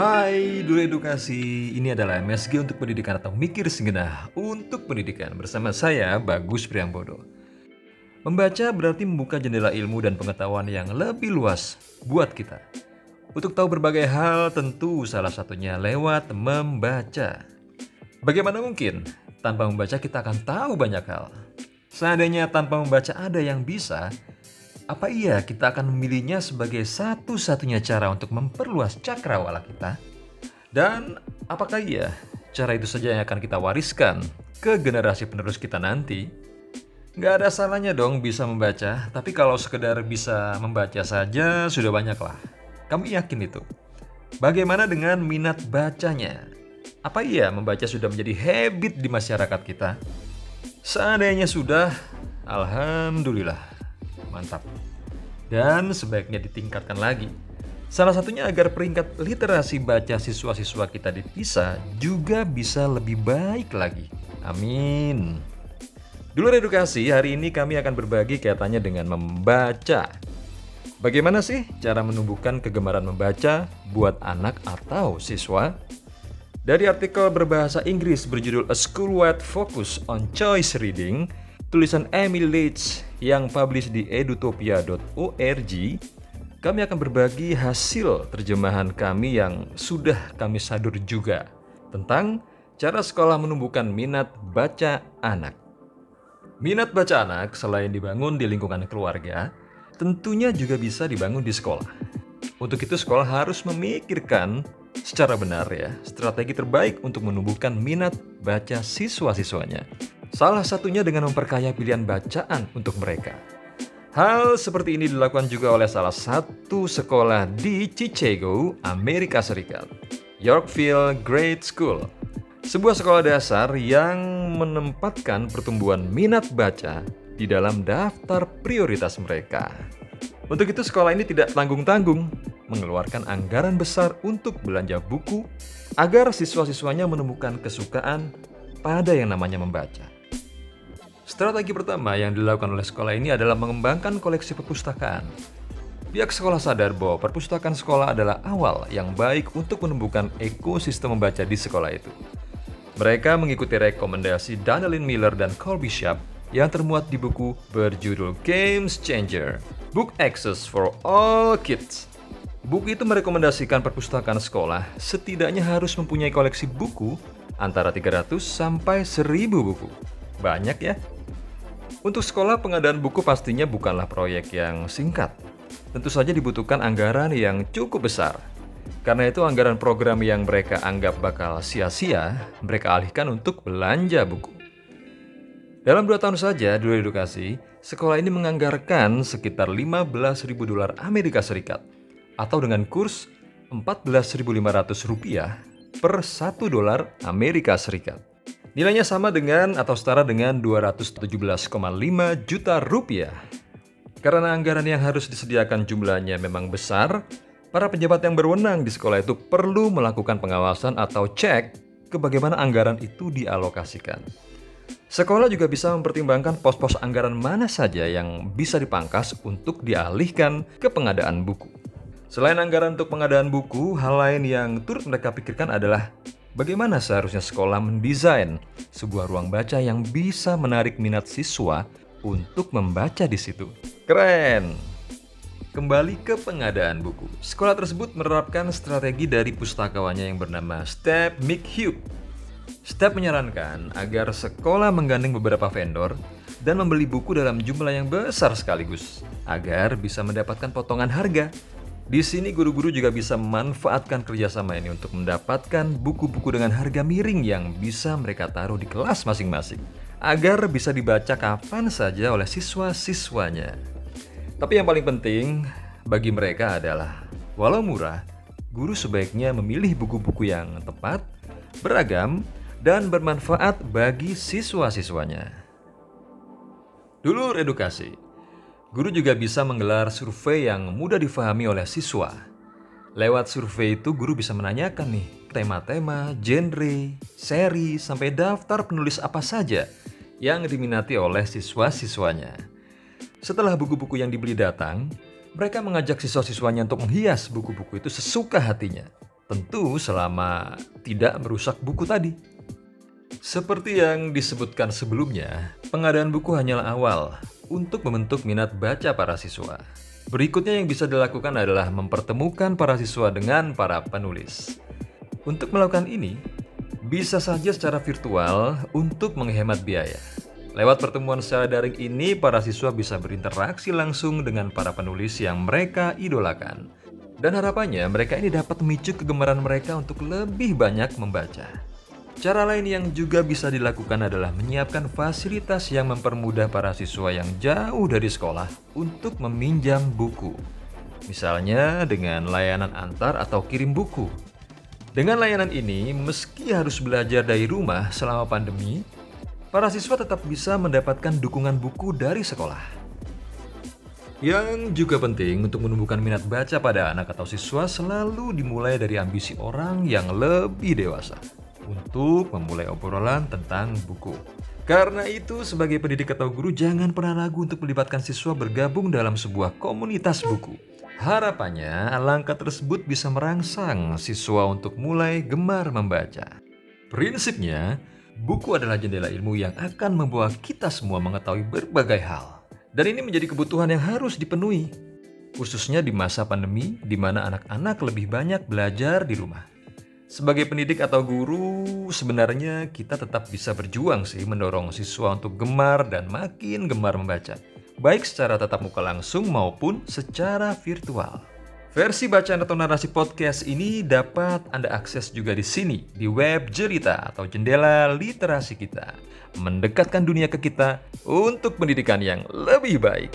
Hai Dulu Edukasi, ini adalah MSG untuk pendidikan atau mikir segenah untuk pendidikan bersama saya Bagus Priambodo. Membaca berarti membuka jendela ilmu dan pengetahuan yang lebih luas buat kita. Untuk tahu berbagai hal tentu salah satunya lewat membaca. Bagaimana mungkin tanpa membaca kita akan tahu banyak hal? Seandainya tanpa membaca ada yang bisa, apa iya kita akan memilihnya sebagai satu-satunya cara untuk memperluas cakrawala kita? Dan apakah iya cara itu saja yang akan kita wariskan ke generasi penerus kita nanti? Gak ada salahnya dong bisa membaca, tapi kalau sekedar bisa membaca saja sudah banyak lah. Kami yakin itu. Bagaimana dengan minat bacanya? Apa iya membaca sudah menjadi habit di masyarakat kita? Seandainya sudah, Alhamdulillah, mantap. Dan sebaiknya ditingkatkan lagi. Salah satunya agar peringkat literasi baca siswa-siswa kita di PISA juga bisa lebih baik lagi. Amin. Dulu edukasi, hari ini kami akan berbagi kaitannya dengan membaca. Bagaimana sih cara menumbuhkan kegemaran membaca buat anak atau siswa? Dari artikel berbahasa Inggris berjudul A School-Wide Focus on Choice Reading, tulisan Emily Leach yang publish di edutopia.org, kami akan berbagi hasil terjemahan kami yang sudah kami sadur juga tentang cara sekolah menumbuhkan minat baca anak. Minat baca anak selain dibangun di lingkungan keluarga, tentunya juga bisa dibangun di sekolah. Untuk itu sekolah harus memikirkan secara benar ya, strategi terbaik untuk menumbuhkan minat baca siswa-siswanya. Salah satunya dengan memperkaya pilihan bacaan untuk mereka. Hal seperti ini dilakukan juga oleh salah satu sekolah di Chicago, Amerika Serikat, Yorkville Grade School sebuah sekolah dasar yang menempatkan pertumbuhan minat baca di dalam daftar prioritas mereka. Untuk itu sekolah ini tidak tanggung-tanggung mengeluarkan anggaran besar untuk belanja buku agar siswa-siswanya menemukan kesukaan pada yang namanya membaca. Strategi pertama yang dilakukan oleh sekolah ini adalah mengembangkan koleksi perpustakaan. Pihak sekolah sadar bahwa perpustakaan sekolah adalah awal yang baik untuk menumbuhkan ekosistem membaca di sekolah itu. Mereka mengikuti rekomendasi Danielin Miller dan Colby Sharp yang termuat di buku berjudul Games Changer, Book Access for All Kids. Buku itu merekomendasikan perpustakaan sekolah setidaknya harus mempunyai koleksi buku antara 300 sampai 1000 buku. Banyak ya? Untuk sekolah pengadaan buku pastinya bukanlah proyek yang singkat. Tentu saja dibutuhkan anggaran yang cukup besar. Karena itu anggaran program yang mereka anggap bakal sia-sia, mereka alihkan untuk belanja buku. Dalam dua tahun saja dulu edukasi, sekolah ini menganggarkan sekitar 15.000 dolar Amerika Serikat atau dengan kurs 14.500 rupiah per 1 dolar Amerika Serikat. Nilainya sama dengan atau setara dengan 217,5 juta rupiah. Karena anggaran yang harus disediakan jumlahnya memang besar, Para pejabat yang berwenang di sekolah itu perlu melakukan pengawasan atau cek ke bagaimana anggaran itu dialokasikan. Sekolah juga bisa mempertimbangkan pos-pos anggaran mana saja yang bisa dipangkas untuk dialihkan ke pengadaan buku. Selain anggaran untuk pengadaan buku, hal lain yang turut mereka pikirkan adalah bagaimana seharusnya sekolah mendesain sebuah ruang baca yang bisa menarik minat siswa untuk membaca di situ. Keren! Kembali ke pengadaan buku. Sekolah tersebut menerapkan strategi dari pustakawannya yang bernama Step Hub. Step menyarankan agar sekolah menggandeng beberapa vendor dan membeli buku dalam jumlah yang besar sekaligus agar bisa mendapatkan potongan harga. Di sini guru-guru juga bisa memanfaatkan kerjasama ini untuk mendapatkan buku-buku dengan harga miring yang bisa mereka taruh di kelas masing-masing agar bisa dibaca kapan saja oleh siswa-siswanya. Tapi yang paling penting bagi mereka adalah, walau murah, guru sebaiknya memilih buku-buku yang tepat, beragam, dan bermanfaat bagi siswa-siswanya. Dulu edukasi, guru juga bisa menggelar survei yang mudah difahami oleh siswa. Lewat survei itu guru bisa menanyakan nih tema-tema, genre, seri, sampai daftar penulis apa saja yang diminati oleh siswa-siswanya. Setelah buku-buku yang dibeli datang, mereka mengajak siswa-siswanya untuk menghias buku-buku itu sesuka hatinya. Tentu selama tidak merusak buku tadi. Seperti yang disebutkan sebelumnya, pengadaan buku hanyalah awal untuk membentuk minat baca para siswa. Berikutnya yang bisa dilakukan adalah mempertemukan para siswa dengan para penulis. Untuk melakukan ini, bisa saja secara virtual untuk menghemat biaya. Lewat pertemuan secara daring ini, para siswa bisa berinteraksi langsung dengan para penulis yang mereka idolakan. Dan harapannya mereka ini dapat memicu kegemaran mereka untuk lebih banyak membaca. Cara lain yang juga bisa dilakukan adalah menyiapkan fasilitas yang mempermudah para siswa yang jauh dari sekolah untuk meminjam buku. Misalnya dengan layanan antar atau kirim buku. Dengan layanan ini, meski harus belajar dari rumah selama pandemi, para siswa tetap bisa mendapatkan dukungan buku dari sekolah. Yang juga penting untuk menumbuhkan minat baca pada anak atau siswa selalu dimulai dari ambisi orang yang lebih dewasa untuk memulai obrolan tentang buku. Karena itu, sebagai pendidik atau guru, jangan pernah ragu untuk melibatkan siswa bergabung dalam sebuah komunitas buku. Harapannya, langkah tersebut bisa merangsang siswa untuk mulai gemar membaca. Prinsipnya, Buku adalah jendela ilmu yang akan membawa kita semua mengetahui berbagai hal. Dan ini menjadi kebutuhan yang harus dipenuhi, khususnya di masa pandemi di mana anak-anak lebih banyak belajar di rumah. Sebagai pendidik atau guru, sebenarnya kita tetap bisa berjuang sih mendorong siswa untuk gemar dan makin gemar membaca, baik secara tatap muka langsung maupun secara virtual. Versi bacaan atau narasi podcast ini dapat Anda akses juga di sini, di web Jerita atau jendela literasi kita. Mendekatkan dunia ke kita untuk pendidikan yang lebih baik.